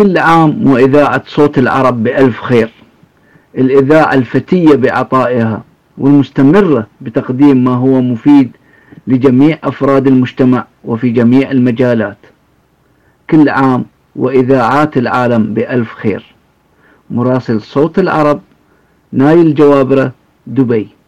كل عام وإذاعة صوت العرب بألف خير. الإذاعة الفتية بعطائها والمستمرة بتقديم ما هو مفيد لجميع أفراد المجتمع وفي جميع المجالات. كل عام وإذاعات العالم بألف خير. مراسل صوت العرب نايل جوابرة دبي.